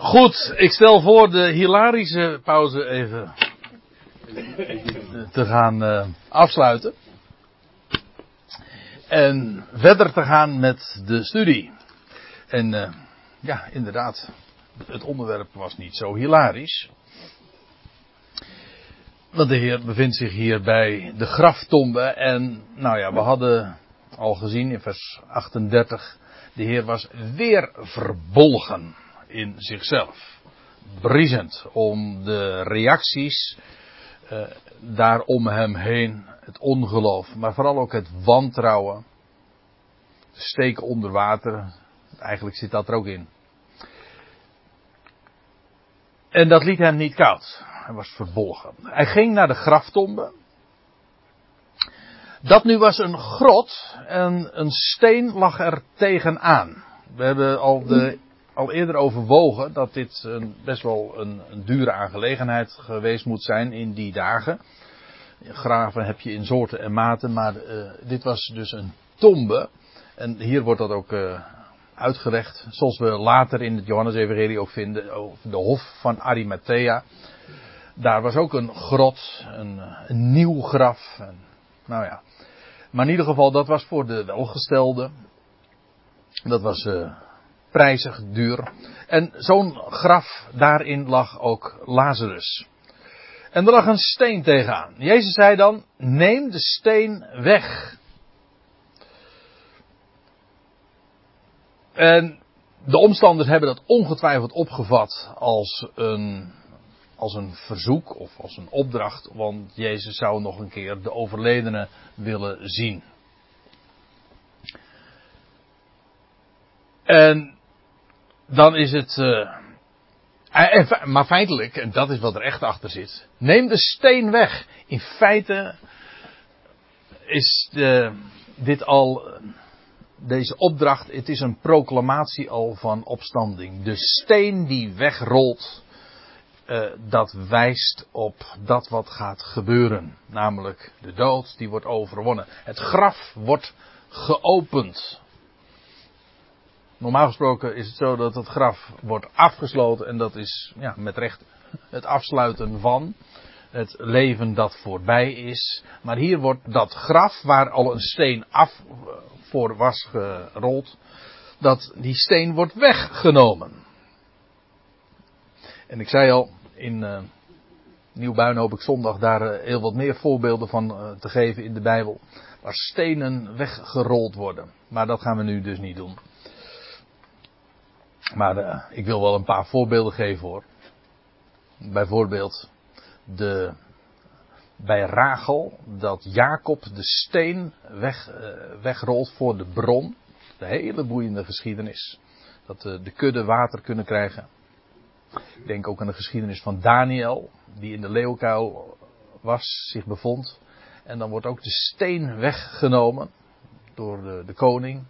Goed, ik stel voor de hilarische pauze even te gaan uh, afsluiten. En verder te gaan met de studie. En uh, ja, inderdaad, het onderwerp was niet zo hilarisch. Want de Heer bevindt zich hier bij de graftombe. En nou ja, we hadden al gezien in vers 38. De Heer was weer verbolgen in zichzelf. Briesend om de reacties uh, daar om hem heen. Het ongeloof, maar vooral ook het wantrouwen. Steken onder water. Eigenlijk zit dat er ook in. En dat liet hem niet koud. Hij was verbolgen. Hij ging naar de graftombe. Dat nu was een grot en een steen lag er tegenaan. We hebben al, de, al eerder overwogen dat dit een, best wel een, een, dure aangelegenheid geweest moet zijn in die dagen. Graven heb je in soorten en maten, maar uh, dit was dus een tombe. En hier wordt dat ook uh, uitgelegd, zoals we later in het Johannes-evangelie ook vinden, over de hof van Arimathea. Daar was ook een grot, een, een nieuw graf. Nou ja. Maar in ieder geval, dat was voor de welgestelde. Dat was uh, prijzig, duur. En zo'n graf, daarin lag ook Lazarus. En er lag een steen tegenaan. Jezus zei dan, neem de steen weg. En de omstanders hebben dat ongetwijfeld opgevat als een, als een verzoek of als een opdracht, want Jezus zou nog een keer de overledene willen zien. En dan is het. Uh, maar feitelijk, en dat is wat er echt achter zit. Neem de steen weg. In feite is de, dit al deze opdracht, het is een proclamatie al van opstanding. De steen die wegrolt, dat wijst op dat wat gaat gebeuren. Namelijk de dood die wordt overwonnen. Het graf wordt geopend. Normaal gesproken is het zo dat het graf wordt afgesloten en dat is ja, met recht het afsluiten van het leven dat voorbij is. Maar hier wordt dat graf waar al een steen af voor was gerold, dat die steen wordt weggenomen. En ik zei al, in uh, Nieuwbuin hoop ik zondag daar uh, heel wat meer voorbeelden van te geven in de Bijbel. Waar stenen weggerold worden. Maar dat gaan we nu dus niet doen. Maar ik wil wel een paar voorbeelden geven hoor. Bijvoorbeeld de bij Rachel dat Jacob de steen weg, uh, wegrolt voor de bron. De hele boeiende geschiedenis. Dat uh, de kudde water kunnen krijgen. Ik denk ook aan de geschiedenis van Daniel, die in de leeuwkuil was, zich bevond. En dan wordt ook de steen weggenomen door de, de koning.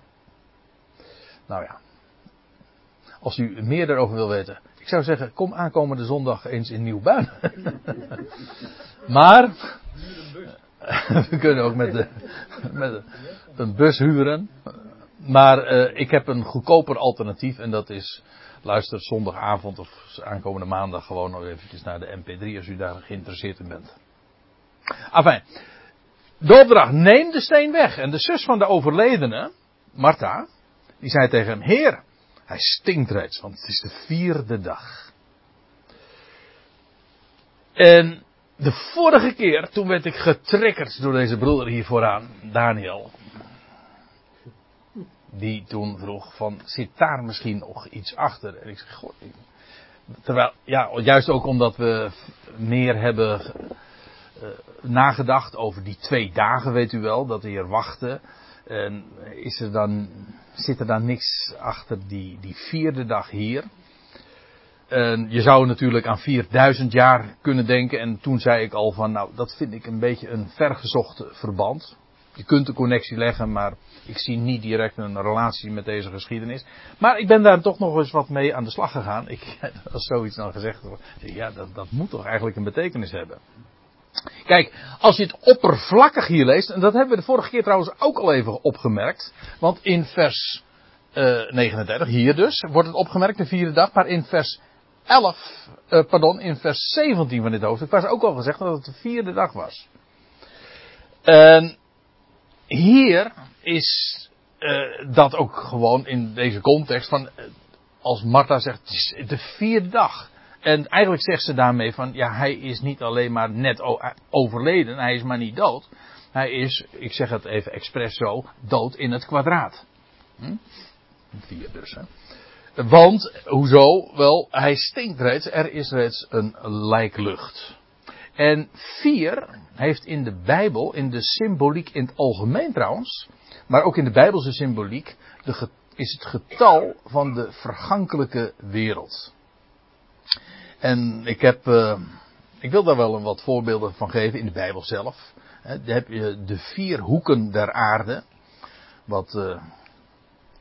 Nou ja. Als u meer daarover wil weten, ik zou zeggen, kom aankomende zondag eens in Nieuwbuin. maar, we kunnen ook met, de, met een bus huren. Maar uh, ik heb een goedkoper alternatief en dat is, luister zondagavond of aankomende maandag gewoon nog eventjes naar de MP3 als u daar geïnteresseerd in bent. Enfin, de opdracht, neem de steen weg. En de zus van de overledene, Martha, die zei tegen hem, Heer, hij stinkt reeds, want het is de vierde dag. En de vorige keer, toen werd ik getriggerd door deze broeder hier vooraan, Daniel. Die toen vroeg van, zit daar misschien nog iets achter? En ik zeg, goh, terwijl, ja, juist ook omdat we meer hebben uh, nagedacht over die twee dagen, weet u wel, dat we hier wachten. En is er dan, zit er dan niks achter die, die vierde dag hier? En je zou natuurlijk aan 4000 jaar kunnen denken. En toen zei ik al van, nou, dat vind ik een beetje een vergezocht verband. Je kunt de connectie leggen, maar ik zie niet direct een relatie met deze geschiedenis. Maar ik ben daar toch nog eens wat mee aan de slag gegaan. Ik, als zoiets dan gezegd wordt, ja, dat, dat moet toch eigenlijk een betekenis hebben. Kijk, als je het oppervlakkig hier leest, en dat hebben we de vorige keer trouwens ook al even opgemerkt. Want in vers uh, 39, hier dus, wordt het opgemerkt, de vierde dag. Maar in vers 11, uh, pardon, in vers 17 van dit hoofdstuk was ook al gezegd dat het de vierde dag was. Hier is uh, dat ook gewoon in deze context van, als Martha zegt, het is de vierde dag. En eigenlijk zegt ze daarmee van, ja, hij is niet alleen maar net overleden, hij is maar niet dood. Hij is, ik zeg het even expres zo, dood in het kwadraat. Hm? Vier dus, hè. Want, hoezo? Wel, hij stinkt reeds, er is reeds een lijklucht. En vier heeft in de Bijbel, in de symboliek in het algemeen trouwens, maar ook in de Bijbelse symboliek, de, is het getal van de vergankelijke wereld. En ik heb, uh, ik wil daar wel een wat voorbeelden van geven in de Bijbel zelf. He, heb je de vier hoeken der aarde. Wat uh,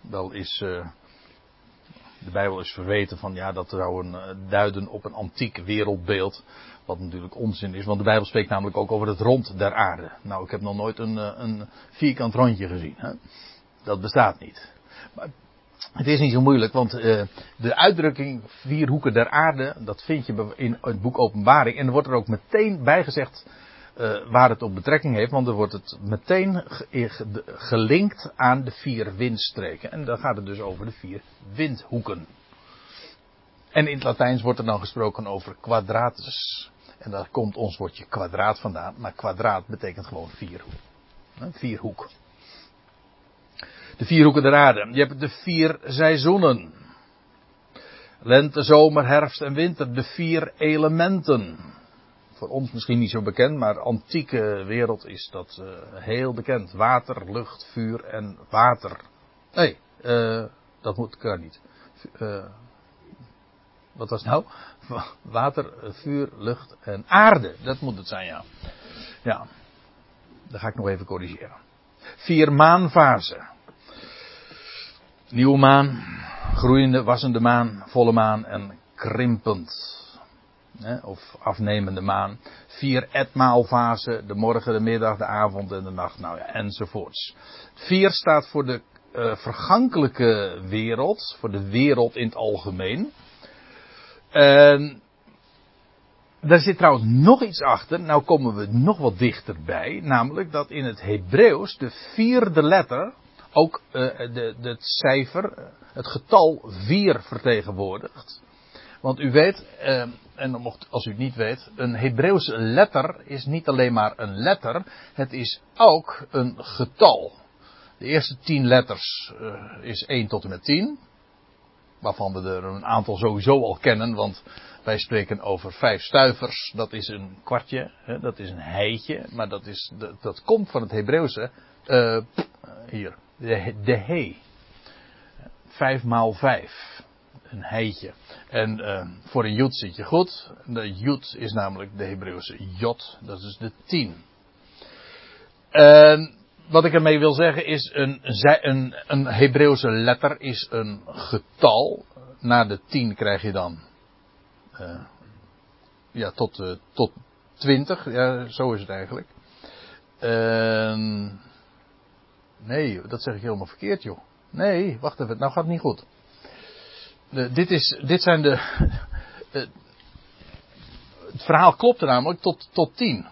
wel is. Uh, de Bijbel is verweten van ja, dat zou een, duiden op een antiek wereldbeeld. Wat natuurlijk onzin is, want de Bijbel spreekt namelijk ook over het rond der aarde. Nou, ik heb nog nooit een, een vierkant rondje gezien. Hè? Dat bestaat niet. Maar het is niet zo moeilijk, want uh, de uitdrukking vier hoeken der aarde, dat vind je in het boek Openbaring. En er wordt er ook meteen bijgezegd uh, waar het op betrekking heeft, want er wordt het meteen gelinkt aan de vier windstreken. En dan gaat het dus over de vier windhoeken. En in het Latijns wordt er dan gesproken over quadratus. En daar komt ons woordje kwadraat vandaan, maar kwadraat betekent gewoon vier, vier hoek. De vier hoeken der aarde. Je hebt de vier seizoenen. Lente, zomer, herfst en winter. De vier elementen. Voor ons misschien niet zo bekend, maar antieke wereld is dat uh, heel bekend. Water, lucht, vuur en water. Nee, uh, dat moet kan niet. Uh, wat was nou? Water, vuur, lucht en aarde. Dat moet het zijn, ja. Ja. Dat ga ik nog even corrigeren. Vier maanfasen. Nieuwe maan, groeiende, wassende maan, volle maan en krimpend. of afnemende maan. Vier etmaalfasen, de morgen, de middag, de avond en de nacht, nou ja, enzovoorts. Vier staat voor de uh, vergankelijke wereld, voor de wereld in het algemeen. En daar zit trouwens nog iets achter, nou komen we nog wat dichterbij, namelijk dat in het Hebreeuws de vierde letter ook uh, de, het cijfer, eh, het getal 4 vertegenwoordigt. Want u weet, uh, en als u het niet weet, een Hebreeuwse letter is niet alleen maar een letter, het is ook een getal. De eerste 10 letters uh, is 1 tot en met 10. Waarvan we er een aantal sowieso al kennen, want wij spreken over vijf stuivers. Dat is een kwartje, hè, dat is een heitje, maar dat, is, dat, dat komt van het Hebreeuwse. Hier, de, he. Vijf maal vijf. Een heitje. En uh, voor een jood zit je goed. De jood is namelijk de Hebreeuwse jot. Dat is de tien. En wat ik ermee wil zeggen is, een, een, een Hebreeuwse letter is een getal. Na de tien krijg je dan, uh, ja, tot, uh, tot twintig. Ja, zo is het eigenlijk. Uh, Nee, dat zeg ik helemaal verkeerd, joh. Nee, wacht even, nou gaat het niet goed. De, dit, is, dit zijn de. het verhaal klopt namelijk tot, tot 10.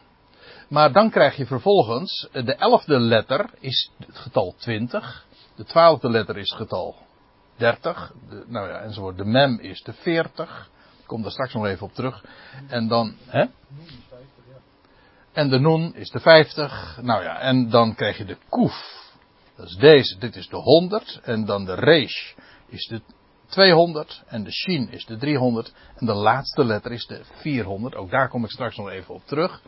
Maar dan krijg je vervolgens. De elfde letter is het getal 20. De twaalfde letter is het getal 30. De, nou ja, enzovoort. De mem is de 40. Ik kom daar straks nog even op terug. En dan. Hè? En de nun is de 50. Nou ja, en dan krijg je de koef. Dat is deze, dit is de 100. En dan de resh is de 200. En de shin is de 300. En de laatste letter is de 400. Ook daar kom ik straks nog even op terug.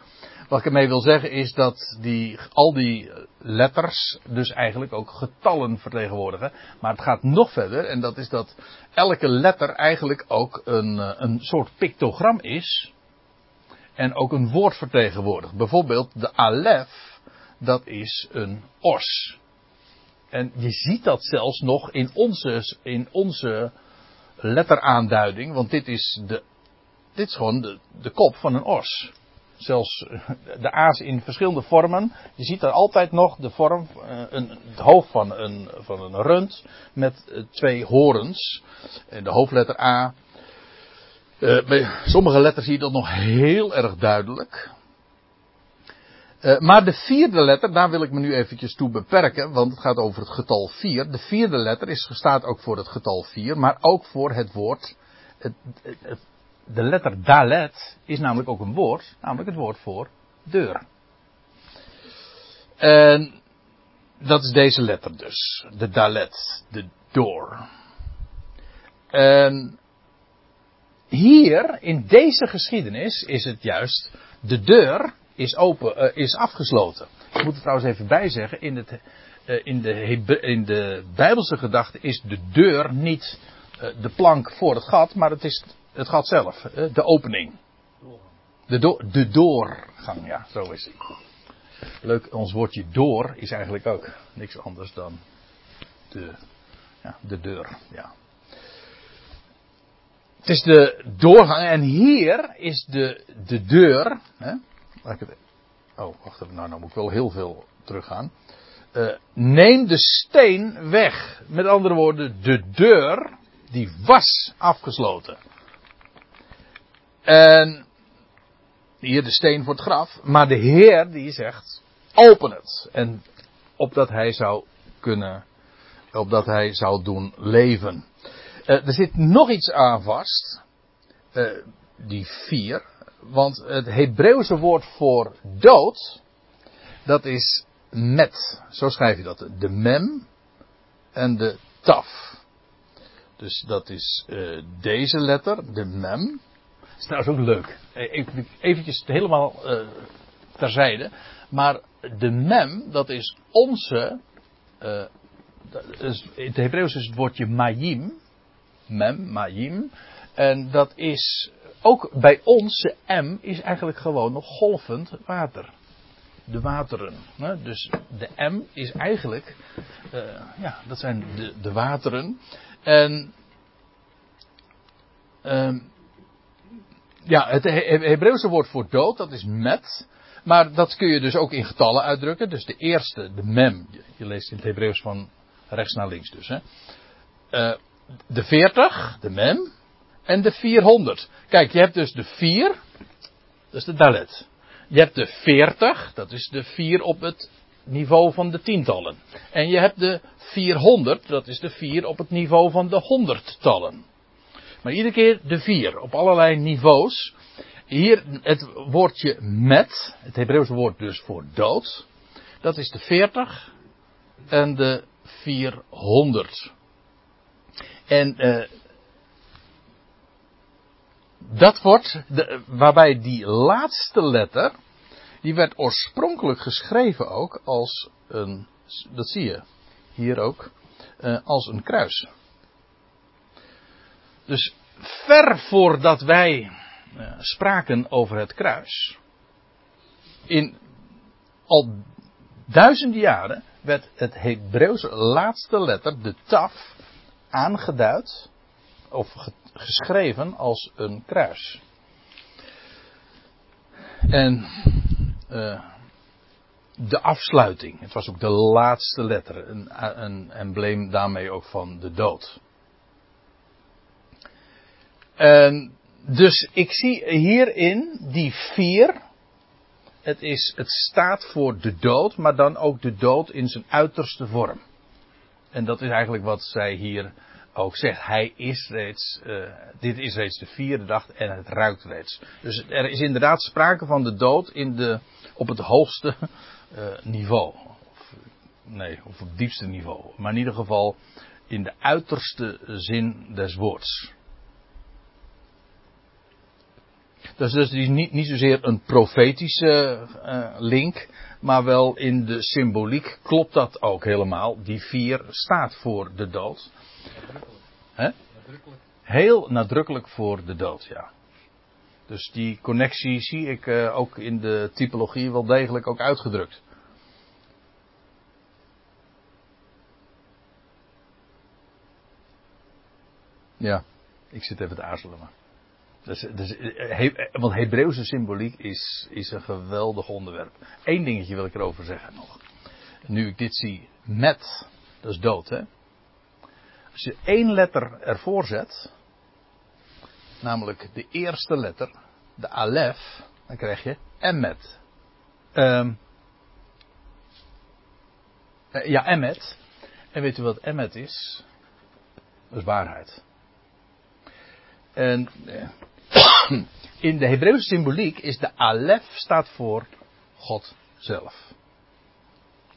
Wat ik ermee wil zeggen is dat die, al die letters dus eigenlijk ook getallen vertegenwoordigen. Maar het gaat nog verder. En dat is dat elke letter eigenlijk ook een, eh, een soort pictogram is. En ook een woord vertegenwoordigt. Bijvoorbeeld de alef, dat is een os. En je ziet dat zelfs nog in onze, in onze letteraanduiding, want dit is, de, dit is gewoon de, de kop van een os. Zelfs de a's in verschillende vormen. Je ziet er altijd nog de vorm, eh, een, het hoofd van een, van een rund met twee horens. De hoofdletter A. Bij sommige letters zie je dat nog heel erg duidelijk. Uh, maar de vierde letter, daar wil ik me nu eventjes toe beperken, want het gaat over het getal 4. De vierde letter is, staat ook voor het getal 4, maar ook voor het woord. Het, de letter dalet is namelijk ook een woord, namelijk het woord voor deur. En dat is deze letter dus, de dalet, de door. En hier, in deze geschiedenis, is het juist de deur is, open, uh, is afgesloten. Ik moet er trouwens even bij zeggen, in, het, uh, in, de, in de Bijbelse gedachte is de deur niet uh, de plank voor het gat, maar het is het gat zelf, de opening. De, do de doorgang, ja, zo is het. Leuk, ons woordje door is eigenlijk ook niks anders dan de, ja, de deur, ja. Het is de doorgang en hier is de, de deur, hè, Oh, wacht even. Nou, nou moet ik wel heel veel teruggaan. Uh, neem de steen weg. Met andere woorden, de deur, die was afgesloten. En hier de steen voor het graf. Maar de Heer die zegt, open het. En opdat hij zou kunnen, opdat hij zou doen leven. Uh, er zit nog iets aan vast. Uh, die vier. Want het Hebreeuwse woord voor dood, dat is met. Zo schrijf je dat. De mem en de taf. Dus dat is uh, deze letter, de mem. Dat is trouwens ook leuk. Even, eventjes helemaal uh, terzijde. Maar de mem, dat is onze. In het Hebreeuws is het woordje mayim. Mem, mayim. En dat is ook bij ons, M is eigenlijk gewoon nog golvend water. De wateren. Hè? Dus de M is eigenlijk, uh, ja, dat zijn de, de wateren. En, uh, ja, het Hebreeuwse woord voor dood, dat is met. Maar dat kun je dus ook in getallen uitdrukken. Dus de eerste, de mem, je leest in het Hebreeuws van rechts naar links dus. Hè. Uh, de 40, de mem en de 400. Kijk, je hebt dus de 4, dat is de dalet. Je hebt de 40, dat is de 4 op het niveau van de tientallen. En je hebt de 400, dat is de 4 op het niveau van de honderdtallen. Maar iedere keer de 4 op allerlei niveaus. Hier het woordje met, het Hebreeuwse woord dus voor dood, dat is de 40 en de 400. En uh, dat wordt, waarbij die laatste letter, die werd oorspronkelijk geschreven ook als een, dat zie je hier ook, uh, als een kruis. Dus ver voordat wij uh, spraken over het kruis, in al duizenden jaren werd het Hebreeuwse laatste letter, de taf, aangeduid, of geschreven als een kruis. En uh, de afsluiting, het was ook de laatste letter, een, een embleem daarmee ook van de dood. En dus ik zie hierin die vier. Het, is, het staat voor de dood, maar dan ook de dood in zijn uiterste vorm. En dat is eigenlijk wat zij hier ook zegt, hij is reeds, uh, dit is reeds de vierde dag en het ruikt reeds. Dus er is inderdaad sprake van de dood in de, op het hoogste uh, niveau. Of, nee, of op het diepste niveau. Maar in ieder geval in de uiterste zin des woords. Dus, dus die is niet, niet zozeer een profetische uh, link, maar wel in de symboliek klopt dat ook helemaal. Die vier staat voor de dood. Heel nadrukkelijk voor de dood, ja. Dus die connectie zie ik uh, ook in de typologie wel degelijk ook uitgedrukt. Ja, ik zit even te aarzelen maar. Dus, dus, he, want Hebreeuwse symboliek is, is een geweldig onderwerp. Eén dingetje wil ik erover zeggen nog. Nu ik dit zie, met, dat is dood hè. Als je één letter ervoor zet, namelijk de eerste letter, de alef, dan krijg je emmet. Um, ja, emmet. En weet u wat emmet is? Dat is waarheid. En eh, in de Hebreeuwse symboliek is de alef staat voor God zelf.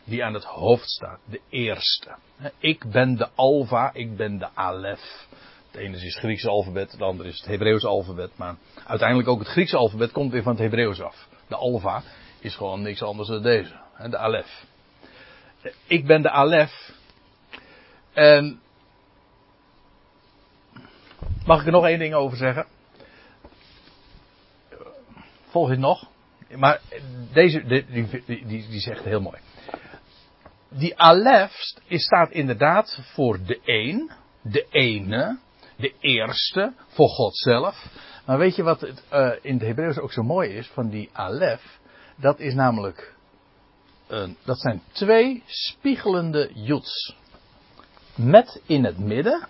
Die aan het hoofd staat, de eerste. Ik ben de alfa, ik ben de alef. Het ene is het Griekse alfabet, het andere is het Hebreeuwse alfabet. Maar uiteindelijk ook het Griekse alfabet komt weer van het Hebreeuws af. De alfa is gewoon niks anders dan deze, de alef. Ik ben de alef. En mag ik er nog één ding over zeggen? Volg je nog? Maar deze, die, die, die zegt heel mooi. Die alef staat inderdaad voor de een, de ene, de eerste, voor God zelf. Maar weet je wat het, uh, in het Hebreeuws ook zo mooi is van die alef? Dat is namelijk, dat zijn twee spiegelende jods. Met in het midden,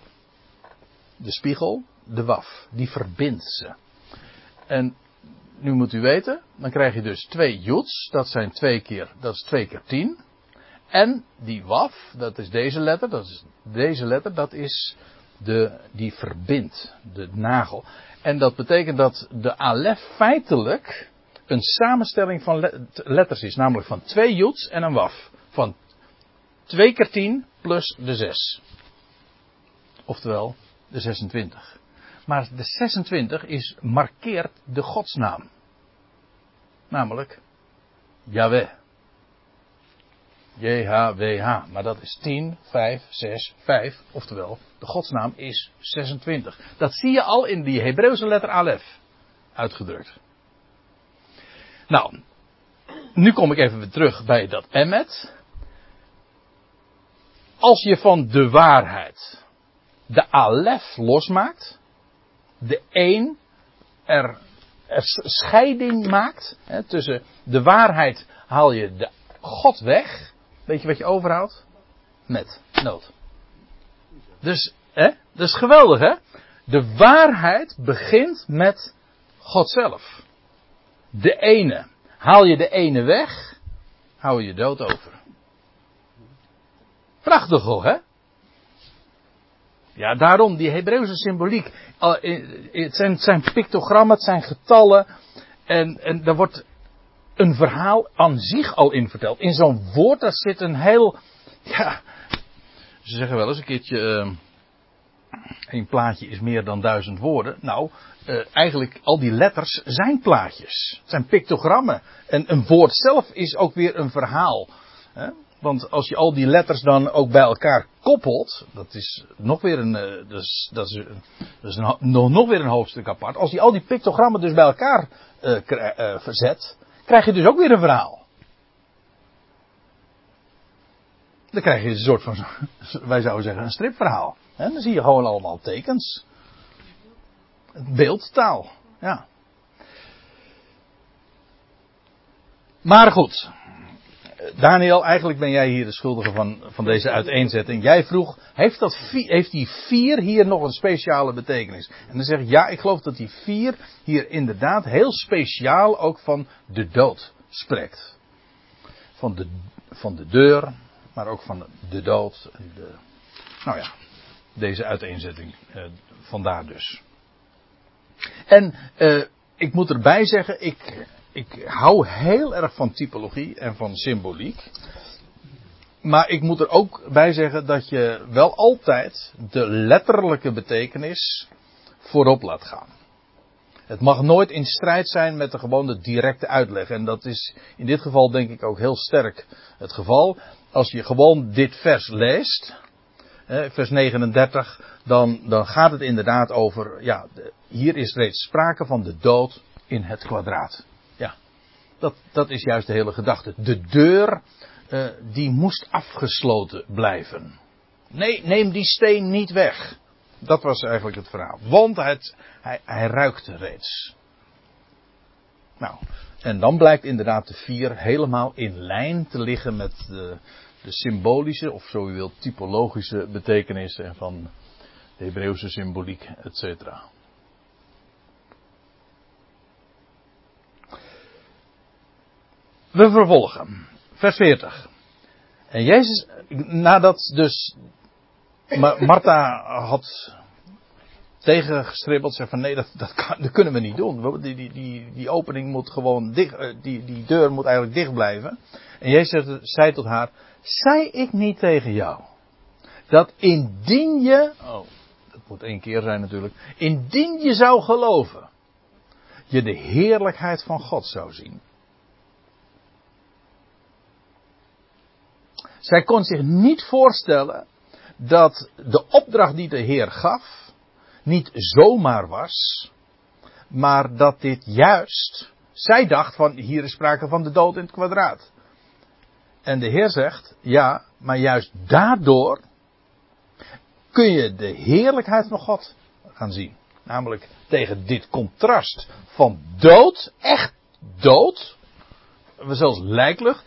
de spiegel, de waf. Die verbindt ze. En nu moet u weten, dan krijg je dus twee jods, dat zijn twee keer, dat is twee keer tien. En die waf, dat is deze letter, dat is deze letter, dat is de, die verbindt, de nagel. En dat betekent dat de alef feitelijk een samenstelling van letters is, namelijk van twee jods en een waf. Van twee keer tien plus de zes. Oftewel de 26. Maar de 26 is, markeert de godsnaam. Namelijk Yahweh. JHWH. Maar dat is 10, 5, 6, 5. Oftewel, de godsnaam is 26. Dat zie je al in die Hebreeuwse letter Alef. Uitgedrukt. Nou, nu kom ik even weer terug bij dat Emmet. Als je van de waarheid de Alef losmaakt, de een er, er scheiding maakt hè, tussen de waarheid haal je de God weg, weet je wat je overhoudt? Met nood. Dus, hè, dat is geweldig hè. De waarheid begint met God zelf. De ene. Haal je de ene weg, hou je dood over. Prachtig toch, hè? Ja, daarom die Hebreeuwse symboliek. Het zijn, het zijn pictogrammen, het zijn getallen. En, en daar wordt een verhaal aan zich al in verteld. In zo'n woord, daar zit een heel. Ja, ze zeggen wel eens een keertje. Een plaatje is meer dan duizend woorden. Nou, uh, eigenlijk al die letters zijn plaatjes. Het zijn pictogrammen. En een woord zelf is ook weer een verhaal. Want als je al die letters dan ook bij elkaar koppelt, dat is nog weer een, dat is, dat is, nog, weer een hoofdstuk apart. Als je al die pictogrammen dus bij elkaar uh, verzet, krijg je dus ook weer een verhaal. Dan krijg je een soort van, wij zouden zeggen, een stripverhaal. En dan zie je gewoon allemaal tekens. Beeldtaal, ja. Maar goed. Daniel, eigenlijk ben jij hier de schuldige van, van deze uiteenzetting. Jij vroeg, heeft, dat, heeft die vier hier nog een speciale betekenis? En dan zeg ik, ja, ik geloof dat die vier hier inderdaad heel speciaal ook van de dood spreekt. Van de, van de deur, maar ook van de dood. De, nou ja, deze uiteenzetting. Eh, vandaar dus. En uh, ik moet erbij zeggen, ik, ik hou heel erg van typologie en van symboliek. Maar ik moet er ook bij zeggen dat je wel altijd de letterlijke betekenis voorop laat gaan. Het mag nooit in strijd zijn met de gewone directe uitleg. En dat is in dit geval denk ik ook heel sterk het geval. Als je gewoon dit vers leest, vers 39, dan, dan gaat het inderdaad over, ja, hier is reeds sprake van de dood in het kwadraat. Dat, dat is juist de hele gedachte. De deur, uh, die moest afgesloten blijven. Nee, neem die steen niet weg. Dat was eigenlijk het verhaal. Want het, hij, hij ruikte reeds. Nou, en dan blijkt inderdaad de vier helemaal in lijn te liggen met de, de symbolische, of zo u wilt, typologische betekenissen van de Hebreeuwse symboliek, etc. We vervolgen. Vers 40. En Jezus, nadat dus Martha had tegengestribbeld, zei van nee, dat, dat, kunnen we niet doen. Die, die, die, die opening moet gewoon dicht, eh, die, die deur moet eigenlijk dicht blijven. En Jezus zei tot haar, zei ik niet tegen jou, dat indien je, oh, dat moet één keer zijn natuurlijk, indien je zou geloven, je de heerlijkheid van God zou zien. Zij kon zich niet voorstellen dat de opdracht die de Heer gaf niet zomaar was, maar dat dit juist, zij dacht van hier is sprake van de dood in het kwadraat. En de Heer zegt, ja, maar juist daardoor kun je de heerlijkheid van God gaan zien. Namelijk tegen dit contrast van dood, echt dood, zelfs lijklucht,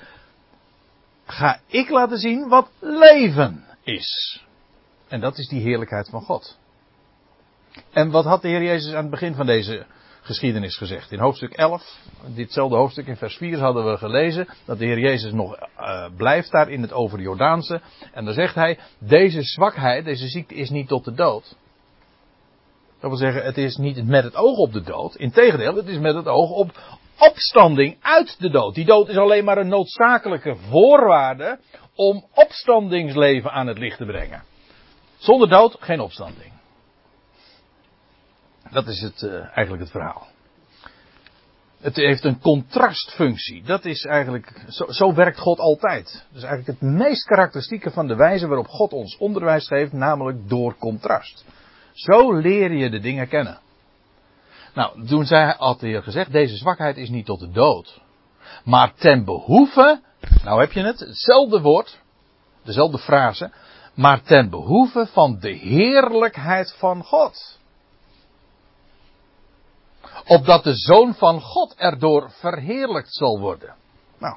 ga ik laten zien wat leven is. En dat is die heerlijkheid van God. En wat had de Heer Jezus aan het begin van deze geschiedenis gezegd? In hoofdstuk 11, ditzelfde hoofdstuk in vers 4 hadden we gelezen dat de Heer Jezus nog uh, blijft daar in het overjordaanse. En dan zegt hij, deze zwakheid, deze ziekte is niet tot de dood. Dat wil zeggen, het is niet met het oog op de dood. Integendeel, het is met het oog op opstanding uit de dood. Die dood is alleen maar een noodzakelijke voorwaarde om opstandingsleven aan het licht te brengen. Zonder dood geen opstanding. Dat is het, uh, eigenlijk het verhaal. Het heeft een contrastfunctie. Dat is eigenlijk, zo, zo, werkt God altijd. Dat is eigenlijk het meest karakteristieke van de wijze waarop God ons onderwijs geeft, namelijk door contrast. Zo leer je de dingen kennen. Nou, toen zei, had de Heer gezegd, deze zwakheid is niet tot de dood. Maar ten behoeve, nou heb je het, hetzelfde woord, dezelfde frase, maar ten behoeve van de heerlijkheid van God. Opdat de Zoon van God erdoor verheerlijkt zal worden. Nou,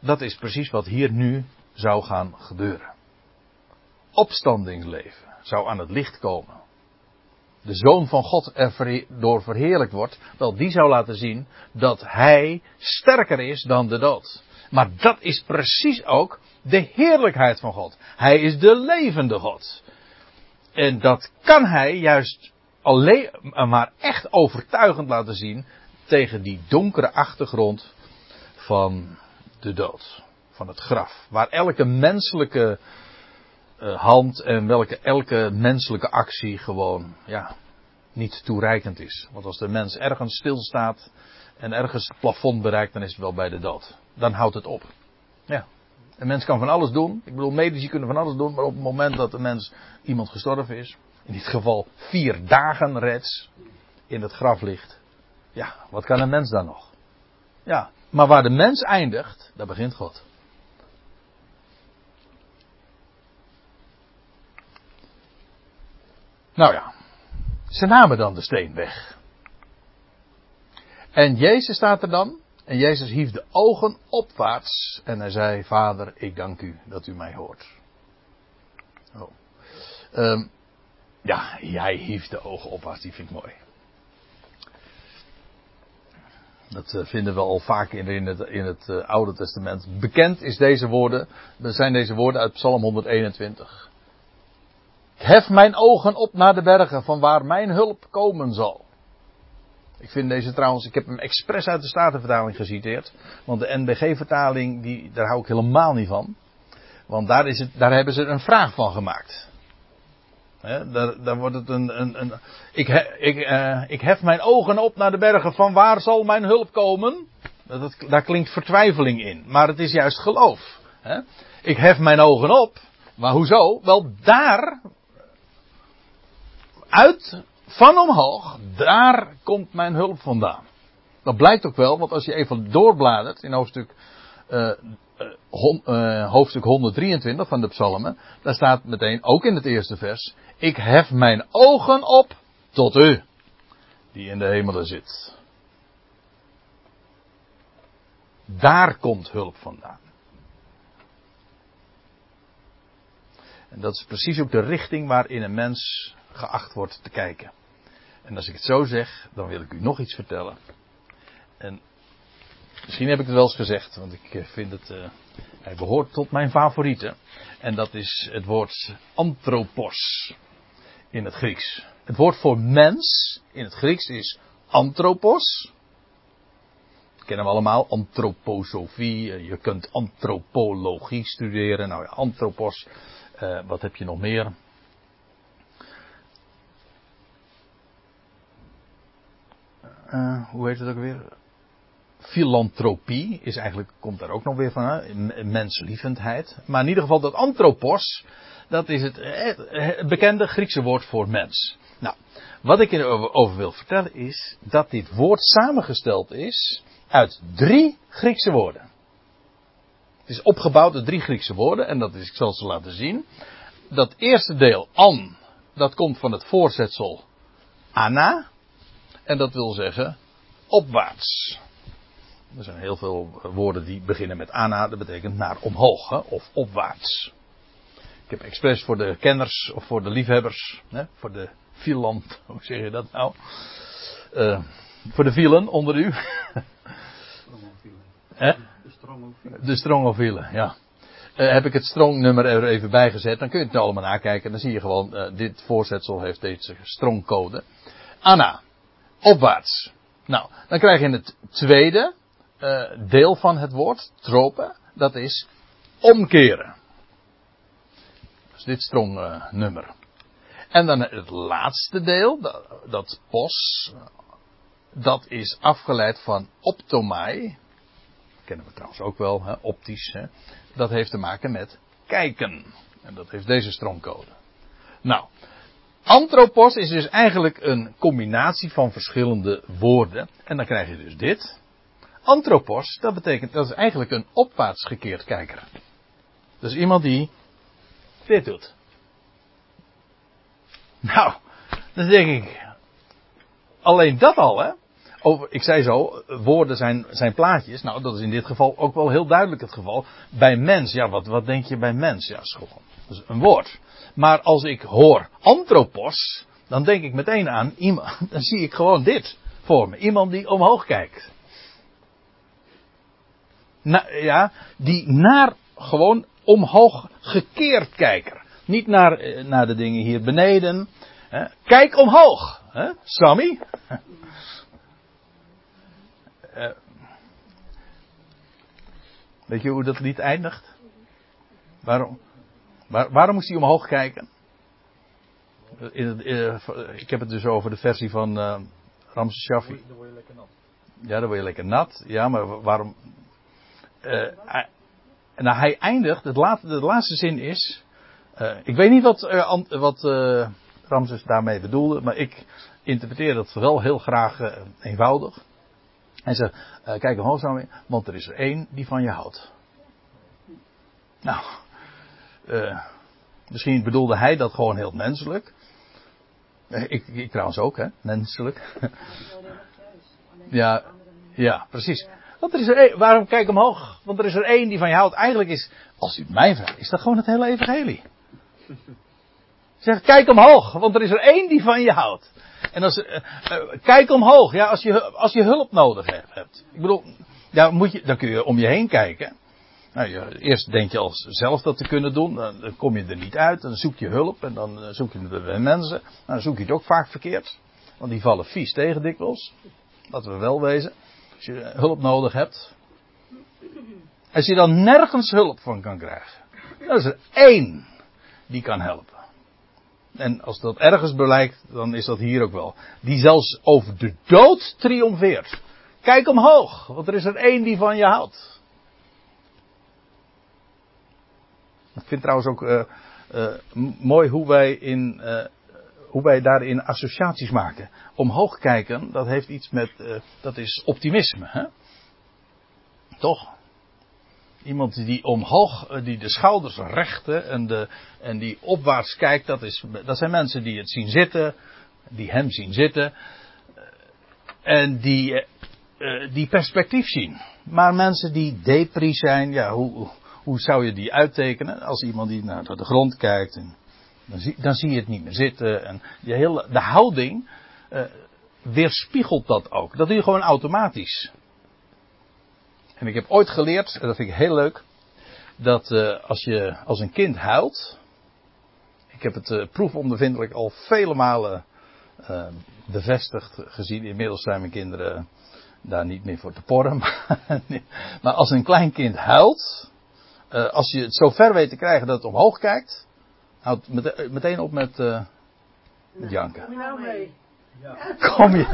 dat is precies wat hier nu zou gaan gebeuren. Opstandingsleven zou aan het licht komen de Zoon van God er door verheerlijkt wordt, wel die zou laten zien dat hij sterker is dan de dood. Maar dat is precies ook de heerlijkheid van God. Hij is de levende God. En dat kan hij juist alleen maar echt overtuigend laten zien tegen die donkere achtergrond van de dood, van het graf, waar elke menselijke hand en welke elke menselijke actie gewoon, ja, niet toereikend is. Want als de mens ergens stilstaat en ergens het plafond bereikt, dan is het wel bij de dood. Dan houdt het op. Ja. Een mens kan van alles doen. Ik bedoel, medici kunnen van alles doen, maar op het moment dat de mens iemand gestorven is, in dit geval vier dagen reeds, in het graf ligt. Ja, wat kan een mens dan nog? Ja, maar waar de mens eindigt, daar begint God. Nou ja, ze namen dan de steen weg. En Jezus staat er dan. En Jezus hief de ogen opwaarts. En hij zei: Vader, ik dank u dat u mij hoort. Oh. Um, ja, jij hief de ogen opwaarts. Die vind ik mooi. Dat eh, vinden we al vaak in het, in het uh, Oude Testament. Bekend is deze woorden, zijn deze woorden uit Psalm 121. Hef mijn ogen op naar de bergen van waar mijn hulp komen zal. Ik vind deze trouwens, ik heb hem expres uit de Statenvertaling geciteerd. Want de NBG-vertaling, die, daar hou ik helemaal niet van. Want daar, is het, daar hebben ze een vraag van gemaakt. daar, daar, wordt het een. een, een ik, ik, uh, ik hef mijn ogen op naar de bergen van waar zal mijn hulp komen? Dat, daar klinkt vertwijfeling in. Maar het is juist geloof. Ik hef mijn ogen op. Maar hoezo? Wel daar uit, van omhoog, daar komt mijn hulp vandaan. Dat blijkt ook wel, want als je even doorbladert in hoofdstuk, uh, uh, hoofdstuk 123 van de psalmen, daar staat meteen, ook in het eerste vers, ik hef mijn ogen op tot u, die in de hemelen zit. Daar komt hulp vandaan. En dat is precies ook de richting waarin een mens geacht wordt te kijken. En als ik het zo zeg, dan wil ik u nog iets vertellen. En Misschien heb ik het wel eens gezegd, want ik vind het. Uh, hij behoort tot mijn favorieten. En dat is het woord anthropos in het Grieks. Het woord voor mens in het Grieks is anthropos. Dat kennen we allemaal, antroposofie. Je kunt antropologie studeren. Nou ja, anthropos. Wat heb je nog meer? Uh, hoe heet het ook weer? Filantropie is eigenlijk, komt daar ook nog weer van, menslievendheid. Maar in ieder geval dat anthropos, dat is het, het bekende Griekse woord voor mens. Nou, wat ik erover wil vertellen is dat dit woord samengesteld is uit drie Griekse woorden. Het is opgebouwd uit drie Griekse woorden en dat is, ik zal ze laten zien. Dat eerste deel, an, dat komt van het voorzetsel ana. En dat wil zeggen opwaarts. Er zijn heel veel woorden die beginnen met ana, dat betekent naar omhoog hè, of opwaarts. Ik heb expres voor de kenners of voor de liefhebbers, hè, voor de filant, hoe zeg je dat nou? Uh, voor de vielen onder u. De strongofielen, ja. Uh, heb ik het strongnummer er even bij gezet, dan kun je het allemaal nakijken. Dan zie je gewoon, uh, dit voorzetsel heeft deze strongcode. Anna, opwaarts. Nou, dan krijg je het tweede uh, deel van het woord, tropen, dat is omkeren. Dus dit strongnummer. En dan het laatste deel, dat, dat pos, dat is afgeleid van optomai. Kennen we trouwens ook wel, hè, optisch. Hè. Dat heeft te maken met kijken. En dat heeft deze stromcode. Nou, anthropos is dus eigenlijk een combinatie van verschillende woorden. En dan krijg je dus dit. Anthropos, dat betekent, dat is eigenlijk een opwaarts gekeerd kijker. Dus iemand die dit doet. Nou, dan denk ik, alleen dat al, hè. Over, ik zei zo, woorden zijn, zijn plaatjes. Nou, dat is in dit geval ook wel heel duidelijk het geval. Bij mens, ja, wat, wat denk je bij mens? Ja, school. Dat is een woord. Maar als ik hoor anthropos, dan denk ik meteen aan iemand, dan zie ik gewoon dit voor me. Iemand die omhoog kijkt. Ja, die naar gewoon omhoog gekeerd kijker. Niet naar, eh, naar de dingen hier beneden. Hè. Kijk omhoog, hè, Sammy. Uh, weet je hoe dat lied eindigt? Waarom, waar, waarom moest hij omhoog kijken? In het, uh, ik heb het dus over de versie van uh, Ramses Shaffi. Dan word je lekker nat. Ja, dan word je lekker nat. Ja, maar waarom? Uh, hij, nou, hij eindigt, het de laatste zin is. Uh, ik weet niet wat, uh, wat Ramses daarmee bedoelde, maar ik interpreteer dat wel heel graag eenvoudig. Hij zegt, kijk omhoog mee, want er is er één die van je houdt. Nou, misschien bedoelde hij dat gewoon heel menselijk. Ik, ik trouwens ook, hè, menselijk. ja, ja, precies. Want er is er één, waarom kijk omhoog? Want er is er één die van je houdt. Eigenlijk is, als u het mij vraagt, is dat gewoon het hele evangelie. Zeg, kijk omhoog, want er is er één die van je houdt. En als, uh, uh, kijk omhoog, ja, als je, als je hulp nodig hebt. Ik bedoel, ja, moet je, dan kun je om je heen kijken. Nou, je, eerst denk je als zelf dat te kunnen doen, dan kom je er niet uit, dan zoek je hulp en dan eh, zoek je mensen. Nou, dan zoek je het ook vaak verkeerd, want die vallen vies tegen dikwijls. Laten we wel wezen, als je hulp nodig hebt. Als je dan nergens hulp van kan krijgen, dan is er één die kan helpen. En als dat ergens blijkt, dan is dat hier ook wel. Die zelfs over de dood triomfeert. Kijk omhoog, want er is er één die van je houdt. Ik vind trouwens ook uh, uh, mooi hoe wij, in, uh, hoe wij daarin associaties maken. Omhoog kijken, dat heeft iets met, dat is optimisme. Hè? Toch? Iemand die omhoog, eh, die de schouders rechten en, de, en die opwaarts kijkt, dat, is, dat zijn mensen die het zien zitten, die hem zien zitten. Eh, en die, die perspectief zien. Maar mensen die depri zijn, ja, hoe, hoe zou je die uittekenen? Als iemand die naar de grond kijkt, en dan, zie, dan zie je het niet meer zitten. En je hele, de houding uh, weerspiegelt dat ook. Dat doe je gewoon automatisch. En ik heb ooit geleerd, en dat vind ik heel leuk, dat uh, als je als een kind huilt. Ik heb het uh, proefondervindelijk al vele malen bevestigd gezien. Inmiddels zijn mijn kinderen daar niet meer voor te porren. Maar, als een klein kind huilt, als je het zo ver weet te krijgen dat het omhoog kijkt, houdt meteen op met, met janken. Kom je nou mee? Ja. Kom je.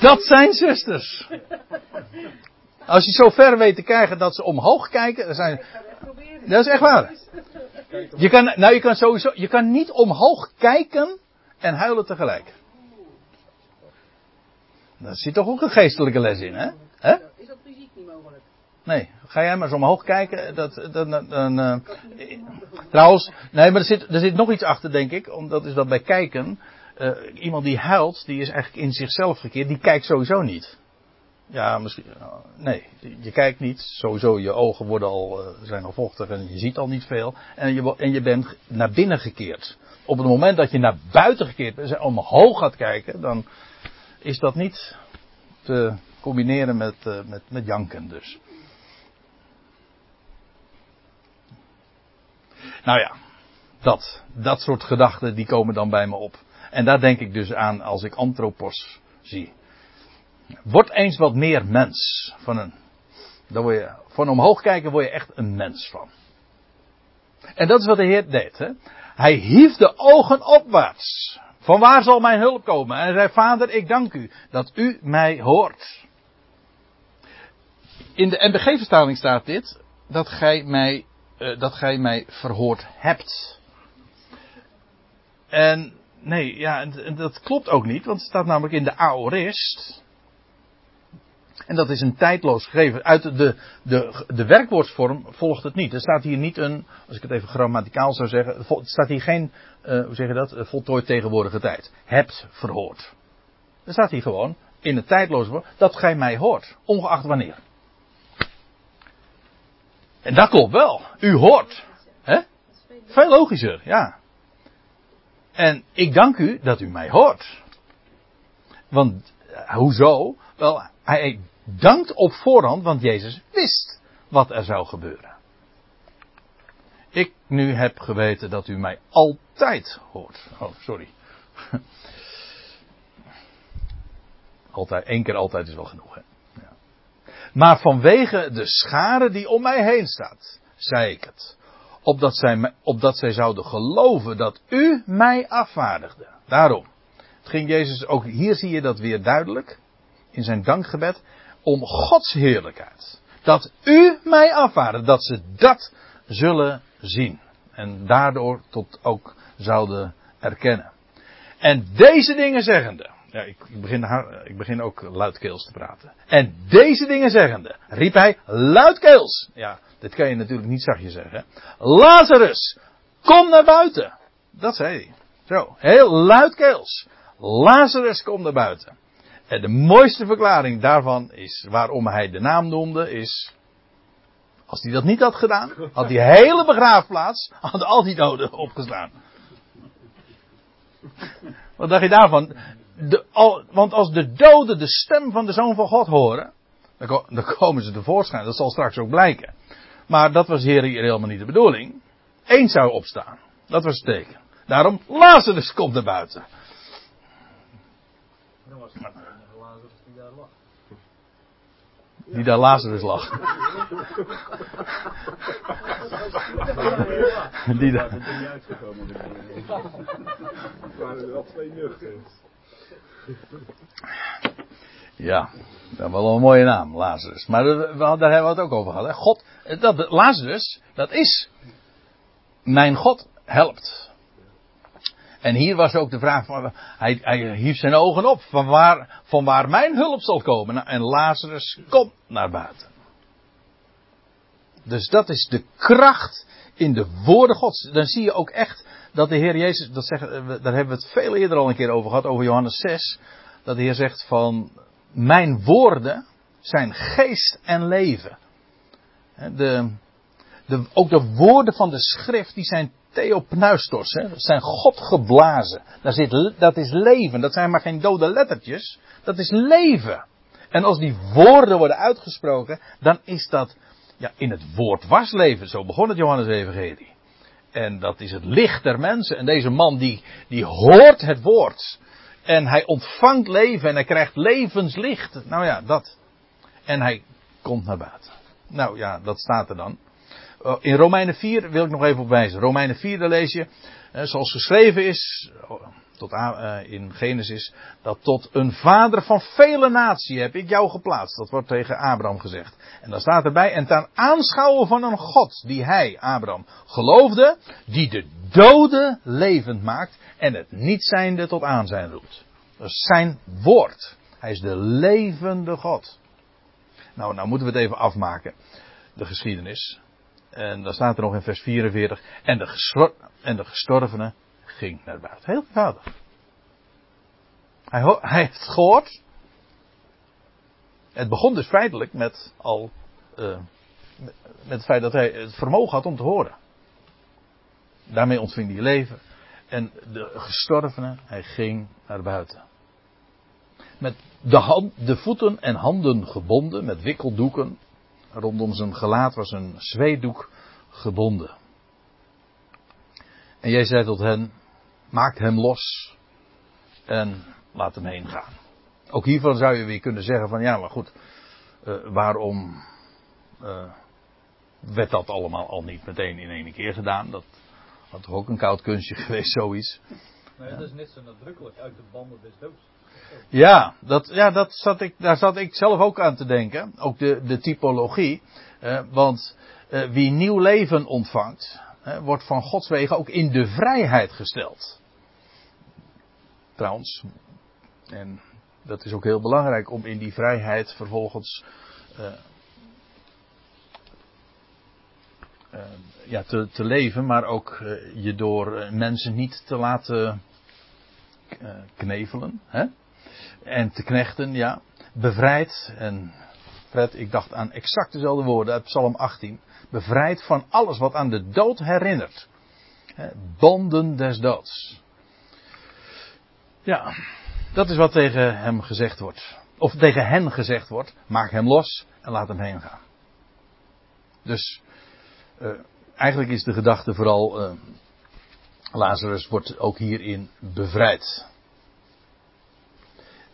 Dat zijn zusters. Als je zo ver weet te krijgen dat ze omhoog kijken, dan zijn. Dat is echt waar. Je kan, nou, je kan sowieso, je kan niet omhoog kijken en huilen tegelijk. Daar zit toch ook een geestelijke les in, hè? Is dat fysiek niet mogelijk? Nee, ga jij maar eens omhoog kijken. Dat, dan, uh, trouwens, nee, maar er zit, er zit nog iets achter, denk ik. Omdat is dat bij kijken. Uh, iemand die huilt, die is eigenlijk in zichzelf gekeerd. Die kijkt sowieso niet. Ja, misschien. Nee, je kijkt niet. Sowieso, je ogen worden al, zijn al vochtig en je ziet al niet veel. En je, en je bent naar binnen gekeerd. Op het moment dat je naar buiten gekeerd bent en omhoog gaat kijken, dan is dat niet te combineren met, met, met janken dus. Nou ja, dat, dat soort gedachten die komen dan bij me op. En daar denk ik dus aan als ik antropos zie. Word eens wat meer mens. Van, een, dan word je, van omhoog kijken word je echt een mens van. En dat is wat de Heer deed. Hè? Hij hief de ogen opwaarts. Van waar zal mijn hulp komen? En hij zei, Vader, ik dank u dat u mij hoort. In de NBG-vertaling staat dit, dat gij mij, uh, dat gij mij verhoord hebt. En nee, ja, en dat klopt ook niet, want het staat namelijk in de Aorist. En dat is een tijdloos gegeven. Uit de, de, de werkwoordsvorm volgt het niet. Er staat hier niet een, als ik het even grammaticaal zou zeggen, er staat hier geen, uh, hoe zeg je dat, voltooid tegenwoordige tijd. Hebt verhoord. Er staat hier gewoon, in het tijdloze woord, dat gij mij hoort. Ongeacht wanneer. En dat klopt wel. U hoort. Hè? Veel logischer, ja. En ik dank u dat u mij hoort. Want, hoezo? Wel, hij dankt op voorhand, want Jezus wist wat er zou gebeuren. Ik nu heb geweten dat u mij altijd hoort. Oh, sorry. Altijd, één keer altijd is wel genoeg. Hè? Maar vanwege de schare die om mij heen staat, zei ik het. Opdat zij, opdat zij zouden geloven dat u mij afvaardigde. Daarom. Het ging Jezus, ook hier zie je dat weer duidelijk in zijn dankgebed om Gods heerlijkheid. Dat u mij afvaardigt, dat ze dat zullen zien. En daardoor tot ook zouden erkennen. En deze dingen zeggende. Ja, ik, ik, begin, ik begin ook luidkeels te praten. En deze dingen zeggende, riep hij luidkeels. Ja, dit kan je natuurlijk niet zachtje zeggen. Lazarus, kom naar buiten. Dat zei hij. Zo, heel luidkeels. Lazarus, kom naar buiten. En de mooiste verklaring daarvan is, waarom hij de naam noemde, is. Als hij dat niet had gedaan, had die hele begraafplaats, had al die doden opgestaan. Wat dacht je daarvan? De, al, want als de doden de stem van de Zoon van God horen, dan, dan komen ze tevoorschijn. Dat zal straks ook blijken. Maar dat was hier helemaal niet de bedoeling. Eén zou opstaan. Dat was het teken. Daarom, Lazarus komt naar buiten. Die daar Lazarus lag. Die daar. waren er wel twee nuchters. Ja, dat is wel een mooie naam, Lazarus. Maar daar hebben we het ook over gehad. Hè? God, dat, Lazarus, dat is mijn God helpt. En hier was ook de vraag van, hij, hij hief zijn ogen op, van waar, van waar mijn hulp zal komen. En Lazarus komt naar buiten. Dus dat is de kracht in de woorden gods. Dan zie je ook echt dat de Heer Jezus, dat zeggen, daar hebben we het veel eerder al een keer over gehad, over Johannes 6. Dat de Heer zegt van, mijn woorden zijn geest en leven. De, de, ook de woorden van de schrift, die zijn theopneustos, hè, zijn God geblazen. Daar zit, dat is leven, dat zijn maar geen dode lettertjes, dat is leven. En als die woorden worden uitgesproken, dan is dat ja, in het woord wasleven. Zo begon het Johannes Evangelie. En dat is het licht der mensen. En deze man die, die hoort het woord. En hij ontvangt leven en hij krijgt levenslicht. Nou ja, dat. En hij komt naar buiten. Nou ja, dat staat er dan. Oh, in Romeinen 4 wil ik nog even op wijzen. Romeinen 4, daar lees je, zoals geschreven is, tot, uh, in Genesis, dat tot een vader van vele natie heb ik jou geplaatst. Dat wordt tegen Abraham gezegd. En dan staat erbij, en ten aanschouwen van een God die hij, Abraham, geloofde, die de doden levend maakt en het niet zijnde tot aanzijn roept. Dat is zijn woord. Hij is de levende God. Nou, nou moeten we het even afmaken. De geschiedenis. En dan staat er nog in vers 44. En de, en de gestorvene ging naar buiten. Heel eenvoudig. Hij, hij heeft gehoord. Het begon dus feitelijk met al. Uh, met het feit dat hij het vermogen had om te horen. Daarmee ontving hij leven. En de gestorvene, hij ging naar buiten. Met de, hand, de voeten en handen gebonden, met wikkeldoeken. Rondom zijn gelaat was een zweedoek gebonden. En jij zei tot hen, maak hem los en laat hem heen gaan. Ook hiervan zou je weer kunnen zeggen van ja, maar goed, uh, waarom uh, werd dat allemaal al niet meteen in één keer gedaan? Dat had toch ook een koud kunstje geweest, zoiets. Nee, dat is net zo nadrukkelijk uit de banden des doods. Ja, dat, ja dat zat ik, daar zat ik zelf ook aan te denken. Ook de, de typologie. Eh, want eh, wie nieuw leven ontvangt, eh, wordt van Gods wegen ook in de vrijheid gesteld. Trouwens, en dat is ook heel belangrijk om in die vrijheid vervolgens uh, uh, ja, te, te, leven, maar ook uh, je door mensen niet te laten knevelen hè? en te knechten, ja. Bevrijd en Fred, ik dacht aan exact dezelfde woorden uit Psalm 18. Bevrijd van alles wat aan de dood herinnert. Banden des doods. Ja, dat is wat tegen hem gezegd wordt. Of tegen hen gezegd wordt. Maak hem los en laat hem heen gaan. Dus uh, eigenlijk is de gedachte vooral. Uh, Lazarus wordt ook hierin bevrijd.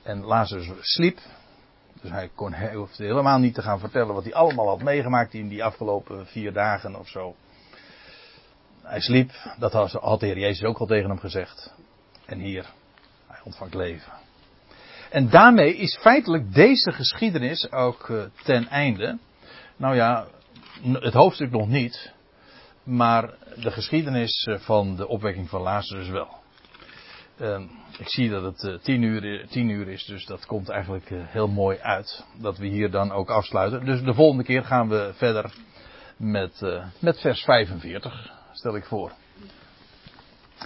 En Lazarus sliep. Dus hij, kon, hij hoefde helemaal niet te gaan vertellen wat hij allemaal had meegemaakt in die afgelopen vier dagen of zo. Hij sliep, dat had de Heer Jezus ook al tegen hem gezegd. En hier, ontvangt leven. En daarmee is feitelijk deze geschiedenis ook uh, ten einde. Nou ja, het hoofdstuk nog niet, maar de geschiedenis eh, van de opwekking van Lazarus wel. Uh, ik zie dat het uh, tien, uur, tien uur is, dus dat komt eigenlijk heel mooi uit. Dat we hier dan ook afsluiten. Dus de volgende keer gaan we verder met, met vers 45, stel ik voor.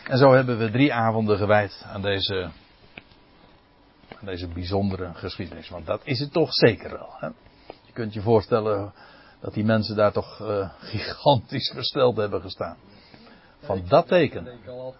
En zo hebben we drie avonden gewijd aan deze deze bijzondere geschiedenis. Want dat is het toch zeker wel. Hè? Je kunt je voorstellen dat die mensen daar toch uh, gigantisch versteld hebben gestaan. Van dat teken. Ik denk al